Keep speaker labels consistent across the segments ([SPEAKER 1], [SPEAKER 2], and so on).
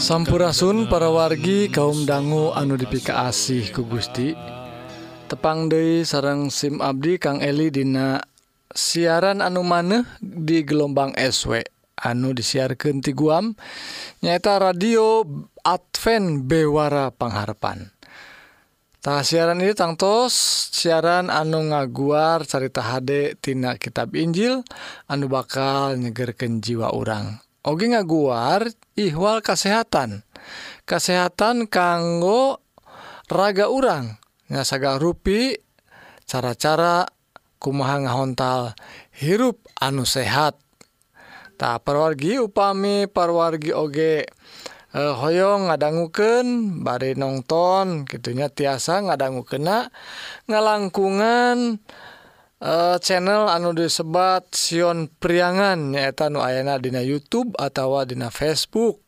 [SPEAKER 1] Sampurasun para wargi kaum dangu anu dipika asih ku Gusti. Tepang Dei sarang SIM Abdi Kang Eli Dina siaran anu maneh di gelombang SW anu disiarkan ti Guam nyaeta radio Advent Bewara Pangharpan. Tah siaran ini tangtos siaran anu ngaguar carita HD tina kitab Injil anu bakal nyegerken jiwa orang oge ngaguar ihwal kasehatan. Kesehatan kanggo raga urang. Ngasaga rupi cara-cara kumaha ngahontal hirup anu sehat. Tak perwargi upami parwargi oge e, hoyong ngadangguken bari nonton gitunya tiasa ngadanggu kena ngalangkungan dan Uh, channel anu disebat Sion priangan nyaeta nu ayana Dina YouTube atau Dina Facebook.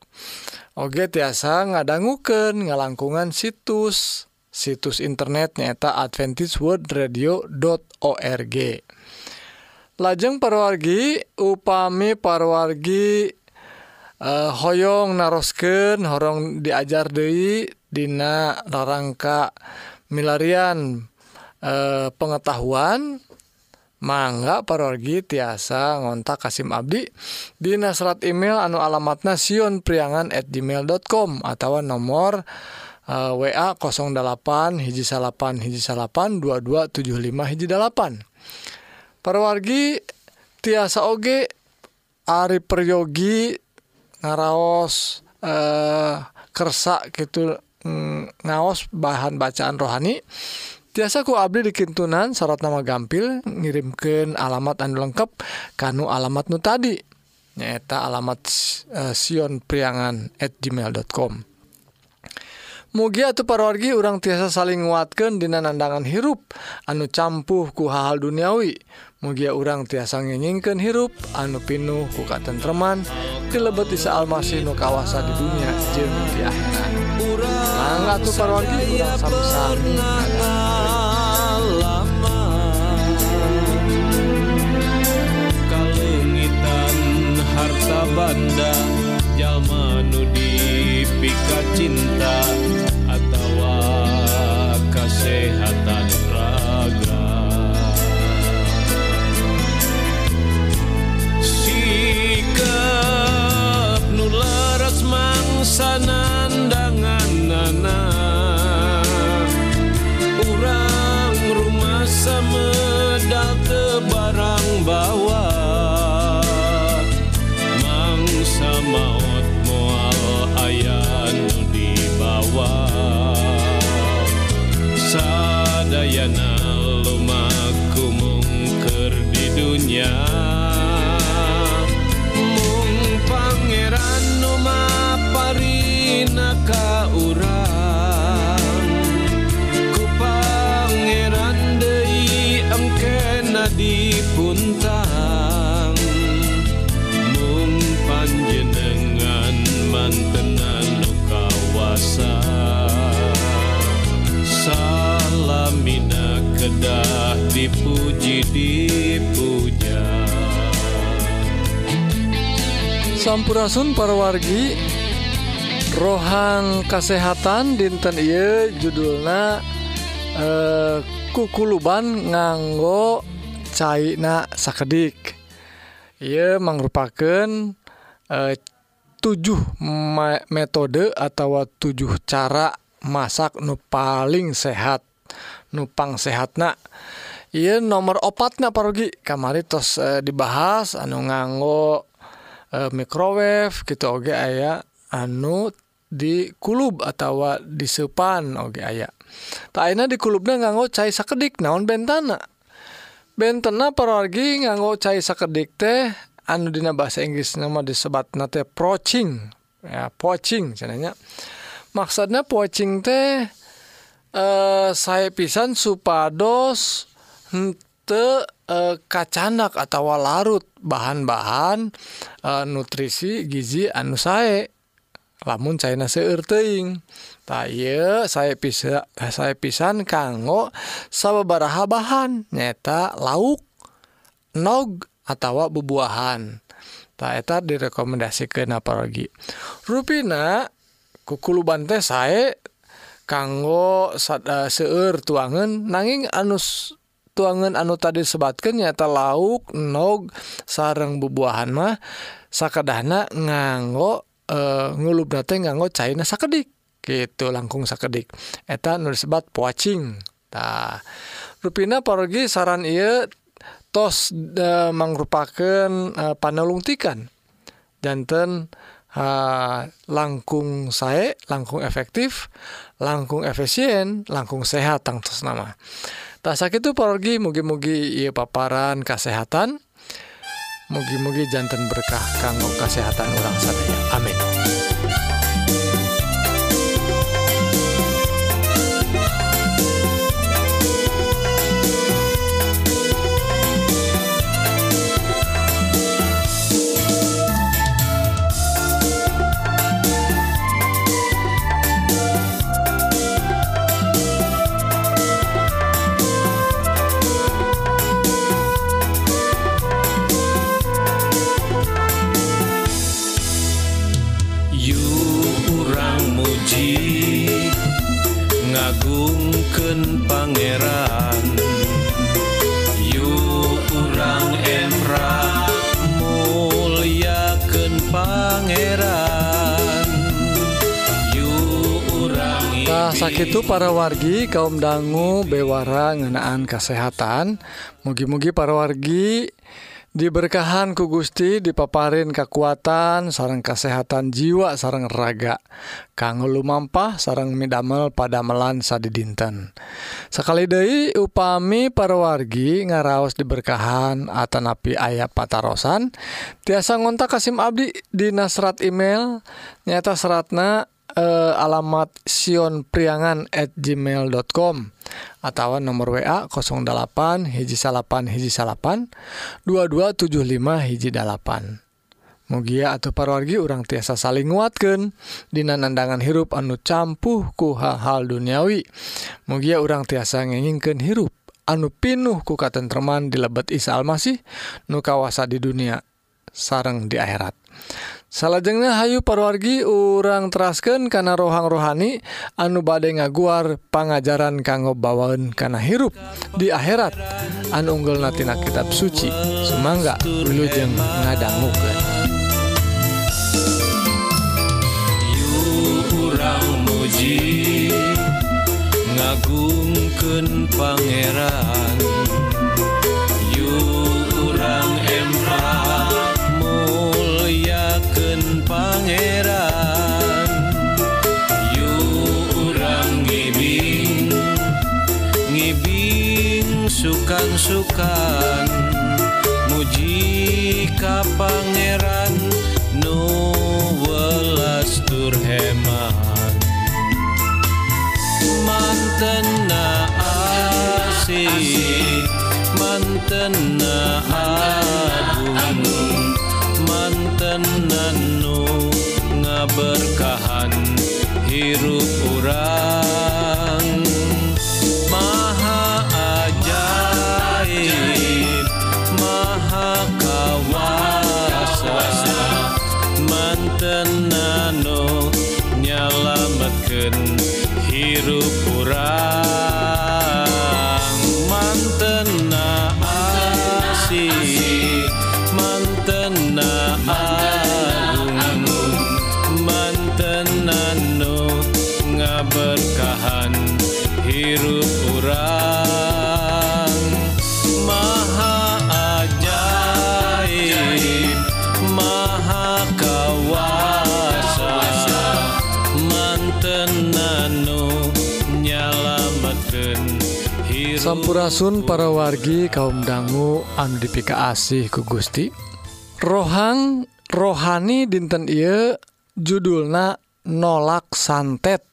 [SPEAKER 1] Oge tiasa ngadangguken ngalangkungan situs situs internet nyaeta Advantage World radio.org lajeng parwargi upami parwargi uh, eh, Hoong narosken horong diajar Dewi Dina rarangka milarian uh, pengetahuan. Mangga parorgi tiasa ngontak Kasim Abdi Dina serat email anu alamat nasion priangan at gmail.com atau nomor WA 08 hiji salapan hiji salapan 2275 hiji dalapan perwargi tiasa oge Ari Peryogi ngaraos eh kersak gitu ngaos bahan bacaan rohani tiasa ku Abdi dikintunan syarat nama gampil ngirimkan alamat anu lengkap kanu alamat nu tadi nyaeta alamat eh, uh, Sion priangan at gmail.com Mugi atau parorgi orang tiasa saling nguatkan dina nandangan hirup anu campuh ku hal-hal duniawi Mugia orang tiasa ngenyingkan hirup anu pinuh ku katentreman dilebet isa almasih nu kawasa di dunia jeung di akhirat. Mangga tuh parorgi urang sami-sami.
[SPEAKER 2] sabanda jalma nu dipikat cinta atawa kesehatan raga. Sikap nu laras mangsa nandangan nana urang rumah samedal ke barang bawa. Di dunia. Mung pangeran nu maparina ka urang ku pangeran engkena dipuntang mung panjenengan mantenan nu kawasa salamina kedah dipuji dipuja
[SPEAKER 1] Sampurasun parwargi rohang kasehatan dinten Iye judulna eh, kukuluban nganggo China sakedik. Ia mengrupakan eh, tujuh metode atau tujuh cara masak nu paling sehat nupang sehatna. Iya nomor opatnya parogi kamari tos eh, dibahas anu nganggo Eh, e, microwave gitu oge aya anu dikulub atau disepan oge aya. Takna dikulubnya nganggo cair sakedik naon bentana? Bentena perorgi nganggo cair sakedik teh anu dina bahasa Inggris nama disebat nate proching ya poaching cenanya maksudnya poaching teh eh saya pisan supados henteu te e, kacanak atau larut bahan-bahan e, nutrisi gizi anu sae. Lamun China seueur tay saya bisa saya pisan kanggo sababaraha bahan nyata lauk nog atau bebuahan tak eta direkomendasikeun apalagi rupina kukuluban teh sae kanggo uh, seueur tuangan nanging anus tuangan anu tadi sebatkan nyata lauk nog sarang bubuahan mah sakadahna nganggo eh, e, ngulub nate nganggo cairna sakedik gitu langkung sakedik. Eta nu disebat poacing. Tah rupina pergi saran iya tos e, mangrupakeun eh, e, panelungtikan janten Uh, langkung saya langkung efektif langkung efisien langkung sehat tangtos nama. tak itu porgi mugi-mugi ia paparan kesehatan mugi-mugi jantan berkah kanggo kesehatan orang sadaya. Amin. Sakit para wargi kaum dangu bewara ngenaan kesehatan. Mugi-mugi para wargi diberkahan ku Gusti dipaparin kekuatan sarang kesehatan jiwa sarang raga. Kanggo lumampah sarang midamel pada melansa di dinten sekali Dei upami para wargi ngaraos diberkahan Atanapi ayat patarosan. Tiasa ngontak Kasim Abdi di nasrat email nyata seratna eh, alamat Sion priangan at gmail.com atau nomor WA 08 hiji salapan hiji salapan 2275 hiji dalapan Mugia atau parwargi orang tiasa saling nguatkan Dina nandangan hirup anu campuh ku hal-hal duniawi. Mugia orang tiasa ngenginkan hirup anu pinuh ku katentreman di lebet Isa Almasih nu kawasa di dunia sarang di akhirat. salahjengnya Hayu parwargi urang terasken karena rohang rohani anu badai ngaguar pengajaran kanggo bawaun karena hirup di akhirat. Anu unggul natina kitab suci semangga wilujeng
[SPEAKER 2] ngadangmu ke muji ngagungkeun pangeran. pangeran Yu orang ngibing Ngibing sukan-sukan Muji ka pangeran Nu welas turheman Manten na asik Manten na agung Manten na nu. berkahan hirup urang
[SPEAKER 1] Sampurasun para wargi kaum dangu Andipika asih ku Gusti. Rohang rohani dinten Ieu judulna nolak santet.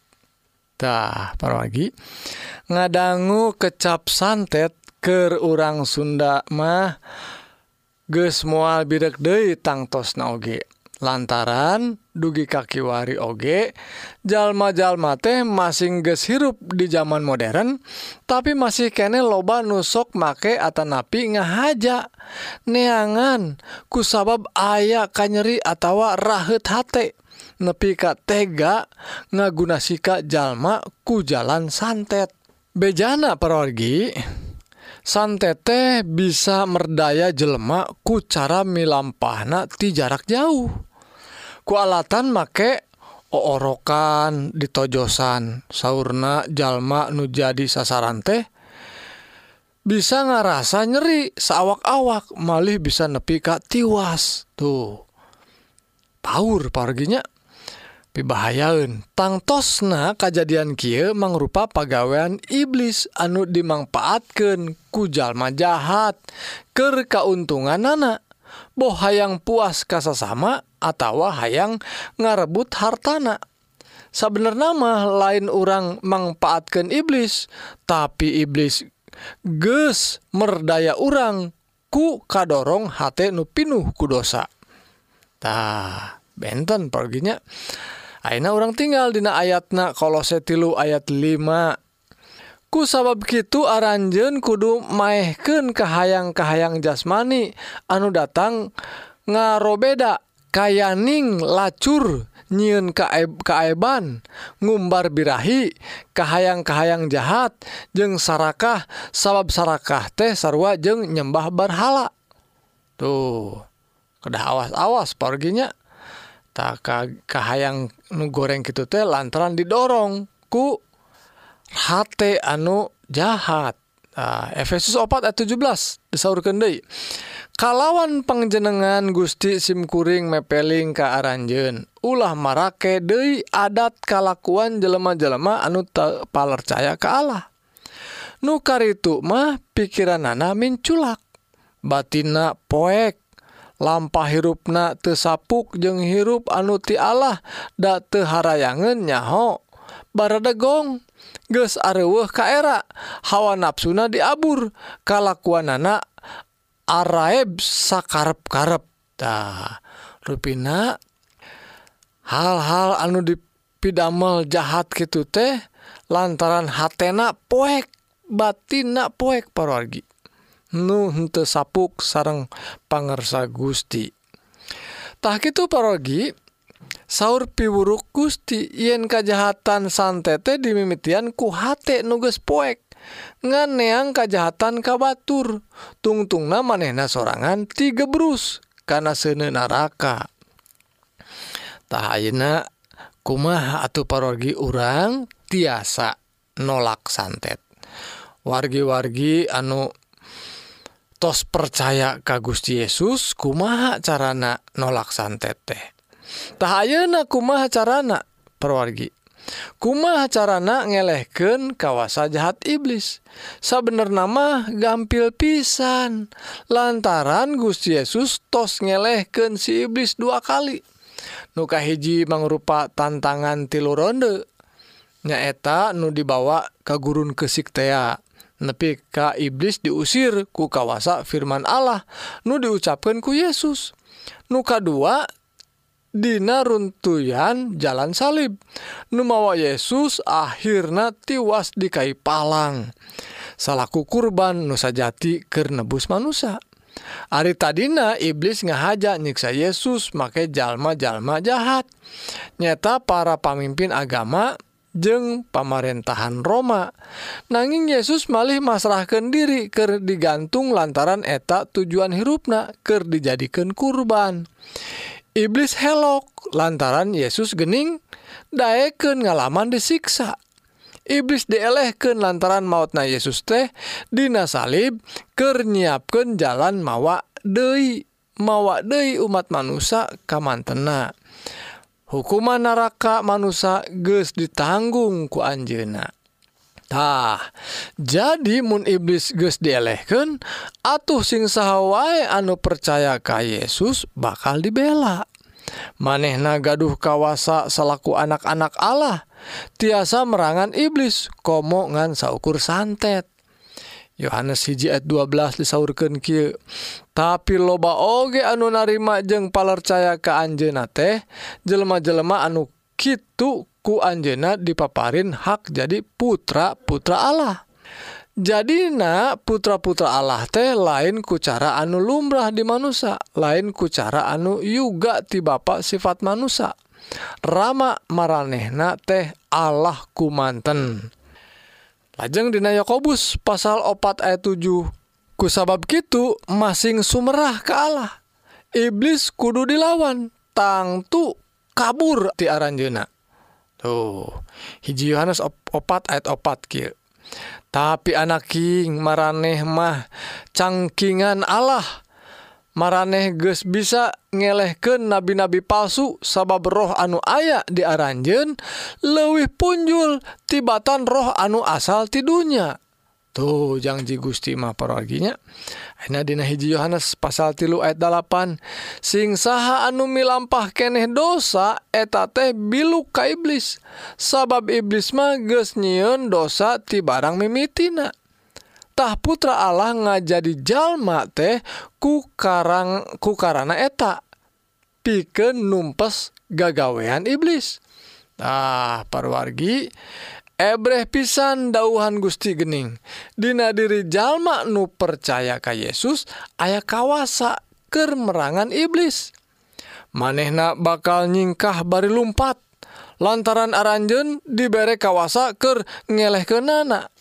[SPEAKER 1] Dah para lagi ngadanggu kecap santet ke urang Sunda mah ge semua bidek De tangtos nauge lantaran dugi kakiwari oge jalma-jalma teh masing ges hirup di zaman modern tapi masih kene loba nusok make atanapi ngahaja. Neangan kusabab aya kanyeri atawa rahet hate. Nepi ka tega ngaguna sika jalma ku jalan santet. Bejana perorgi santete bisa merdaya jelma ku cara milampahna ti jarak jauh. kualatan make oorokan ditojosan sauna jalma nu jadi sasaran teh bisa ngarasa nyeri sawak-awak malih bisa nepi ka tiwas tuh. Power parginya pibahayaun tangtosna kejadian Kie mangrupa pagawean iblis anu dimanfaatkan kujal jahat ke keuntungan anak boh hayang puas kasasama atawa hayang ngarebut hartana. Sabener nama lain orang mangfaatkan iblis tapi iblis ges merdaya orang ku kadorong hati nu pinuh ku dosa. Tah benten perginya. Aina orang tinggal dina ayatna kolose tilu ayat 5 Ku sabab gitu aranjen kudu maehken kahayang-kahayang jasmani. Anu datang ngarobeda kayaning lacur nyiun kaeb kaeban ngumbar birahi kahayang-kahayang jahat jeung sarakah. Sabab sarakah teh sarwa jeung nyembah barhala tuh kedah awas-awas perginya tak kahayang nu goreng gitu teh lantaran didorong ku hate anu jahat. Nah, Efesus ayat 17 disaur De kalawan pengjenengan Gusti simkuring mepeling ke Aranjen ulah marake Dei adat kalakuan jelema-jelema anu palercaya ke Allah. Nukar itu mah pikiran nana minculak batina poek lampa hirupna tesapuk jeung hirup anuti Allah dateharaangan nyaho bara geus areuweuh ka era hawa nafsuna diabur kalakuanana araeb sakarep-karep. Tah rupina hal-hal anu dipidamel jahat gitu teh lantaran hatena poek batina poek parwargi. Nu henteu sapuk sareng pangersa Gusti. Tah kitu parogi sauur piwuruk Gusti yen kajahatan santete dimimitian ku hate nuges poek. Nganeang kajahatan kabatur tungtungna manehna sorangan tigebrus kana seuneu naraka. Tah ayeuna kumaha atuh parorgi urang tiasa nolak santet wargi-wargi anu tos percaya ka Gusti Yesus kumaha carana nolak santet teh? Tahayeuna kumaha carana? Perwargi. Kumaha carana ngelehken kawasa jahat iblis? Sabener nama gampil pisan. Lantaran Gusti Yesus tos ngelehken si iblis dua kali. Nuka hiji mangrupa tantangan tilu ronde. Nyaeta nu dibawa kagurun kesiktea nepi ka iblis diusir ku kawasa firman Allah nu diucapkan ku Yesus. Nuka dua Dina runtuyan jalan salib. Numawa Yesus akhirnya tiwas di Kai Palang. Salahku kurban nusa jati ke nebus manusia Ari tadina iblis ngahaja nyiksa Yesus make jalma-jalma jahat. Nyata para pamimpin agama jeng pamarentahan Roma. Nanging Yesus malih masrahkan diri ker digantung lantaran eta tujuan hirupna ker dijadikan kurban. iblis helok lantaran Yesus gening daeken ngalaman disiksa. Iblis dielehken lantaran mautna Yesus teh Dina salib kenyiapkan jalan mawa Dei mawa Dei umat manusia kamantena. Hukuman naraka manusia ges ditanggung ku Anjena Tah jadi Mu iblis ges dilehken atuh sing sawwai anu percaya ka Yesus bakal dibela. Manehna gaduh kawasa selaku anak-anak Allah tiasa merangan iblis komo ngan saukur santet. Yohanes hiji ayat 12 disaurkan Ki tapi loba oge anu narima jeng palercaya ke Anjena teh jelma-jelma anu Kitu ku Anjena dipaparin hak jadi putra putra Allah. Jadi na putra-putra Allah teh lain ku cara anu lumrah di manusia lain ku cara anu yuga ti Bapak sifat manusia Rama marehna teh Allah kumanten lajeng Dina Yakobus pasal opat ayat 7 ku sabab gitu masing Sumerah ke Allah. Iblis kudu dilawan tangtu kabur tiaran Jena tuh. Hiji Yohanes opat ayat opat ki. Tapi anaking maraneh mah cangkingan Allah. Maraneh geus bisa ngelehken nabi-nabi palsu sabab roh anu aya diaranjen lewih punjul tibatan roh anu asal tidunya janji Gusti paraginya Dina hiji Yohanes pasal tilu ayat 8 sing saha anu milampah keneh dosa eta teh biluka iblis. Sabab iblis mah geus nyieun dosa ti barang mimitina. Tah putra Allah ngajadi jalma teh ku karang ku karana eta. Pikeun numpes gagawean iblis. Ah parwargi ebreh pisan dauhan Gusti Gening. Dina diri jalma nu percaya ka Yesus aya kawasa kemerangan iblis. Manehna bakal nyingkah bari lumpat. Lantaran aranjen diberre kawasa ke ngeleh ke nana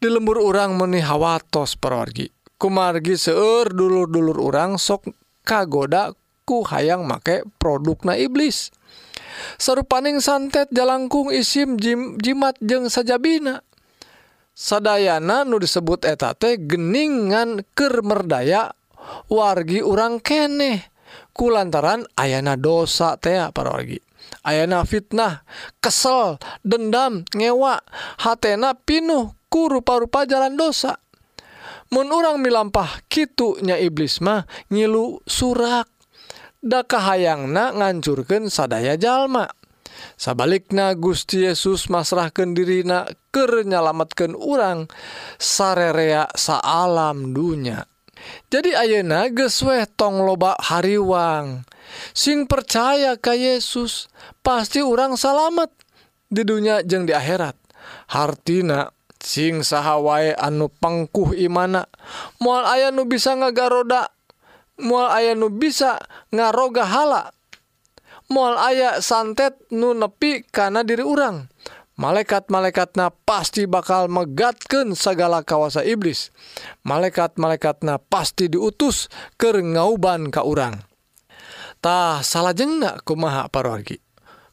[SPEAKER 1] di lembur urang meni hawatos perorgi kumargi seueur dulur-dulur urang sok kagoda ku hayang make produkna iblis. serupaning santet jalangkung isim jim, jimat jeung sajabina. Sadayana nu disebut etate geningan kermerdaya wargi urang keneh kulantaran ayana dosa tea wargi. Ayana fitnah kesel dendam ngewa hatena pinuh ku rupa-rupa jalan dosa. Mun orang milampah kitunya iblis mah ngilu surak. da kahayangna ngancurkeun sadaya jalma. Sabalikna Gusti Yesus masrahkan dirina kenyalamatkan urang sarerea saalam dunya. Jadi ayeuna geswe tong loba hariwang. Sing percaya ka Yesus pasti urang salamet di dunia jeung di akhirat. Hartina sing saha wae anu pangkuh imana. Mual aya nu bisa ngagaroda mual aya nu bisa ngaroga hala. Mual aya santet nu nepi karena diri urang. Malaikat-malaikatna pasti bakal megatken segala kawasa iblis. Malaikat-malaikatna pasti diutus ke ngauban ka urangtah salah jengnak kumaha parorgi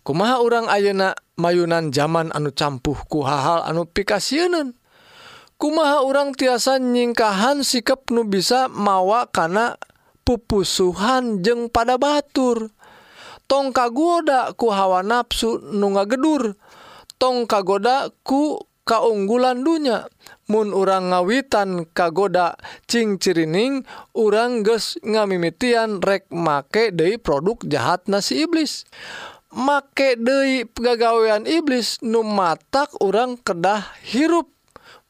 [SPEAKER 1] kumaha urang ayeuna mayunan zaman anu campuh ku hal anu pikasienan kumaha urang tiasa nyingkahan sikap nu bisa mawa kana pupusuhan jeung pada batur. Tong kagoda ku hawa nafsu nu ngagedur. Tong kagoda ku kaunggulan dunya. Mun urang ngawitan kagoda cingcirining urang ges ngamimitian rek make Dei produk jahat nasi iblis. Make Dei pegagawean iblis nu matak orang kedah hirup.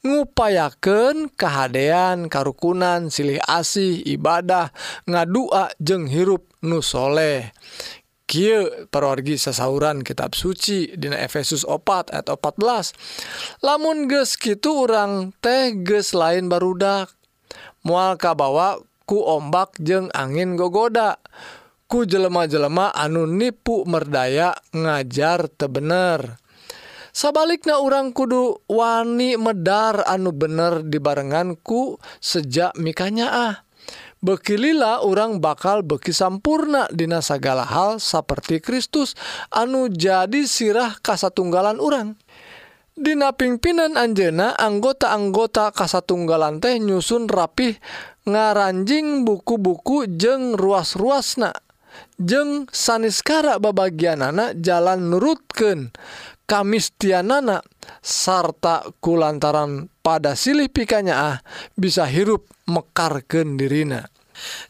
[SPEAKER 1] ngupayaken kehaan karukunan silih asih ibadah ngadua jeung hirup nusholeh Kie perorgi sesauran kitab suci Dina Efesus opat atau 14 lamun gitu orang teges lain barudak. Mualka bawa ku ombak jeung angin gogoda. Ku jelema-jelema anu nipu merdaya ngajar tebener Sabaliknya orang kudu wani medar anu bener dibarenganku sejak mikanya ah. Bekilila orang bakal beki sampurna dina sagala hal seperti Kristus anu jadi sirah kasatunggalan orang. Dina pimpinan Anjena anggota-anggota kasatunggalan teh nyusun rapih ngaranjing buku-buku jeng ruas-ruasna. Jeng saniskara babagian anak jalan nurutken kamistianana sarta kulantaran pada silih pikanya ah bisa hirup mekarkeun dirina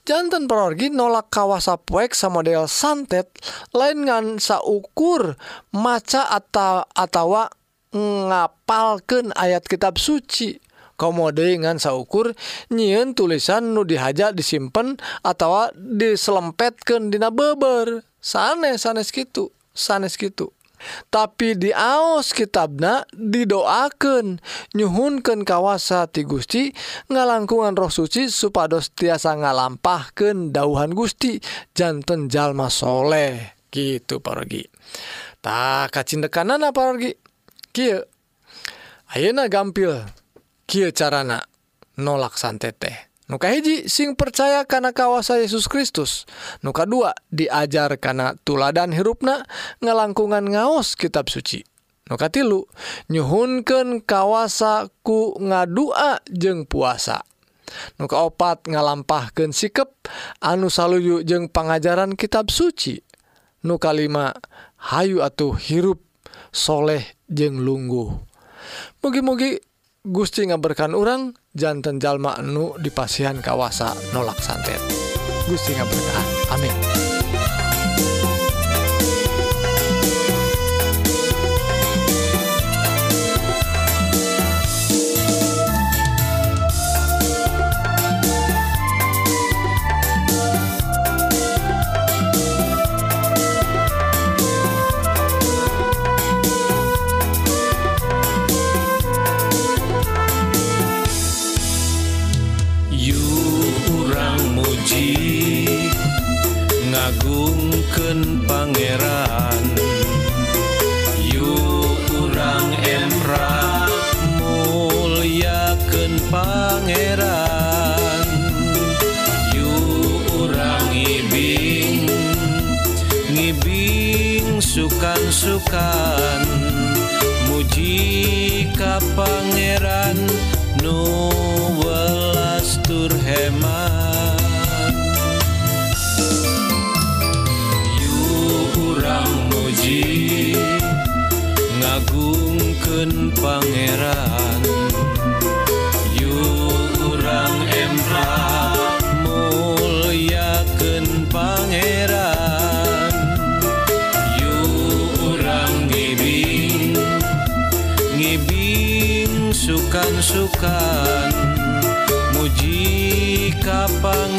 [SPEAKER 1] jantan perorgi nolak kawasa poek sama model santet lain ngan saukur maca atau atawa ngapalkeun ayat kitab suci. Komode dengan saukur nyiin tulisan nu dihaja disimpan atau diselempetkan Dina beber. Sanes sanes gitu sanes gitu tapi diaos kitabna didoaken nyhunken kawasa ti Gusti ngalangkungan roh suci supados tiasa ngalampahken dauhan Gusti janten jalma soleh. Gitu pergi tak kacindekanana pergi Kia Ayeuna gampil. Kia carana nolak santete. Nuka hiji sing percaya karena kawasa Yesus Kristus. Nuka dua diajar karena tuladan hirupna ngalangkungan ngaos kitab suci. Nuka tilu nyhunken kawasa ku ngadua jeng puasa. Nuka opat ngalampahkan sikap anu saluyu jeng pengajaran kitab suci. Nuka 5 Hayu atuh hirup soleh jeng lungguh. Mugi-mugi Gusti ngaberkan orang jantan jalma anu dipasihan kawasa nolak santet. Gusti ngaberkah amin.
[SPEAKER 2] Puji ngagungken Pangeran. Yurang Emra muliaken Pangeran. Yurang ngibing ngibing sukan-sukan. Muji kapang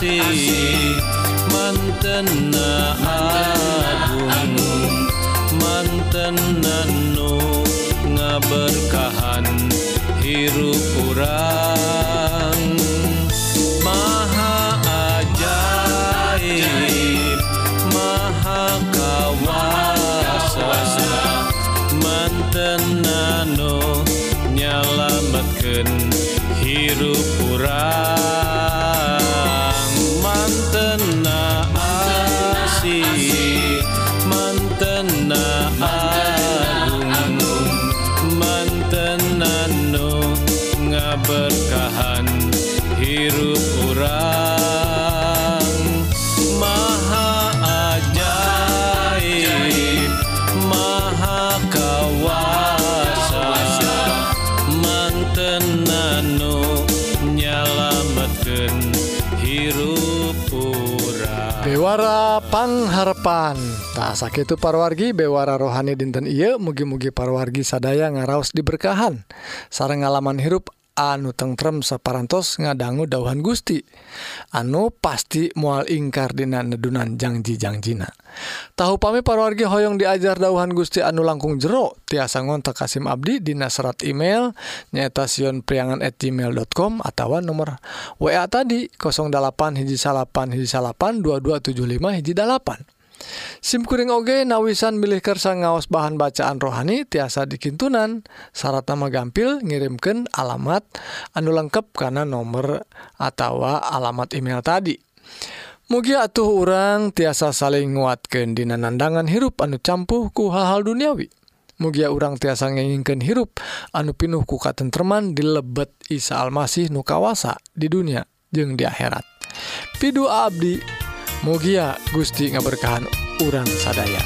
[SPEAKER 2] asih mantena agung mantena nu ngaberkahan hirup urang Maha ajaib Maha kawasa mantenano nyalametkeun hirup urang
[SPEAKER 1] harapan. Tak sakit itu parwargi bewara rohani dinten Ieu mugi-mugi parwargi sadaya ngaraos diberkahan. Sarang ngalaman hirup anu tengrem saparantos ngadanggu dauhan Gusti. Anu pasti mual ingkardina nedunan janjijangjiina tahu pami parwargi hoyong diajar dauhan Gusti anu langkung jero tiasa ngontak Kasim Abdi Dina serat email nyataun priangan at gmail.com atau nomor WA tadi 08 hiji salapan hiji salapan 2275 hiji dalapan. SIMkuring oge nawisan milih kersa ngaos bahan bacaan rohani tiasa dikintunan. Syarat nama gampil ngirimkan alamat anu lengkap karena nomor atau alamat email tadi. Mugi atuh orang tiasa saling nguatkan dina nandangan hirup anu campuh ku hal-hal duniawi. Mugia urang tiasa ngingken hirup anu pinuh ku katentreman di lebet Isa Almasih nukawasa di dunia jeung di akhirat. Pidu Abdi. Mugia Gusti ngaberkahan urang sadaya.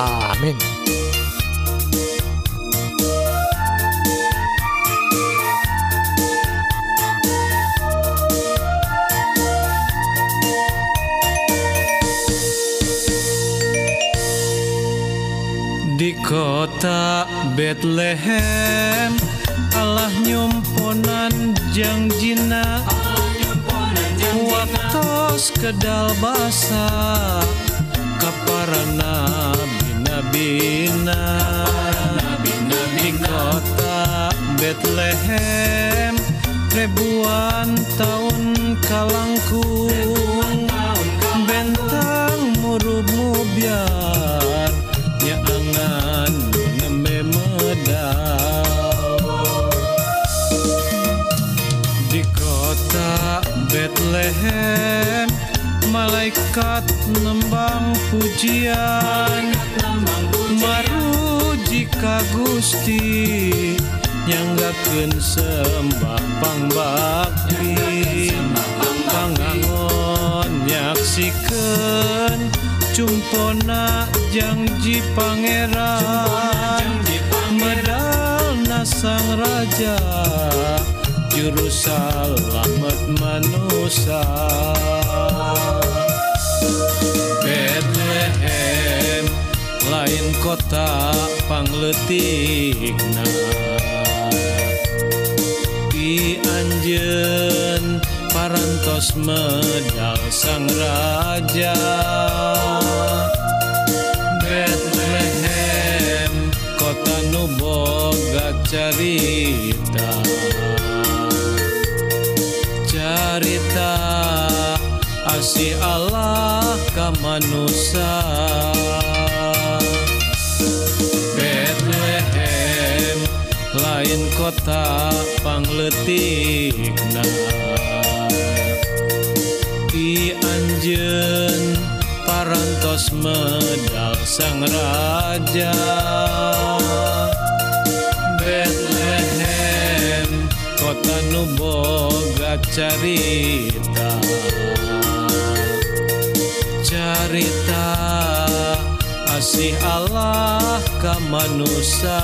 [SPEAKER 1] Amin.
[SPEAKER 2] Di kota Bethlehem Allah nyumponan jangjina waktos kedal basa kaparana bina-bina. Di kota Betlehem ribuan tahun kalangkung. Bentang murub mubiar nyangan nembe medar Betlehem malaikat nembang pujian. Maruji ka Gusti nyanggakeun sembah pangbakti pangangon nyaksikeun cumpona janji pangeran. Medal nasang raja juru selamat manusia. Bethlehem lain kota pangletikna di Anjen parantos medal sang raja. Bethlehem kota nuboga carita asih Allah ka manusia. Bethlehem lain kota pangletikna di Anjen parantos medal sang raja. Bethlehem kota nuboga carita carita asih Allah ka manusia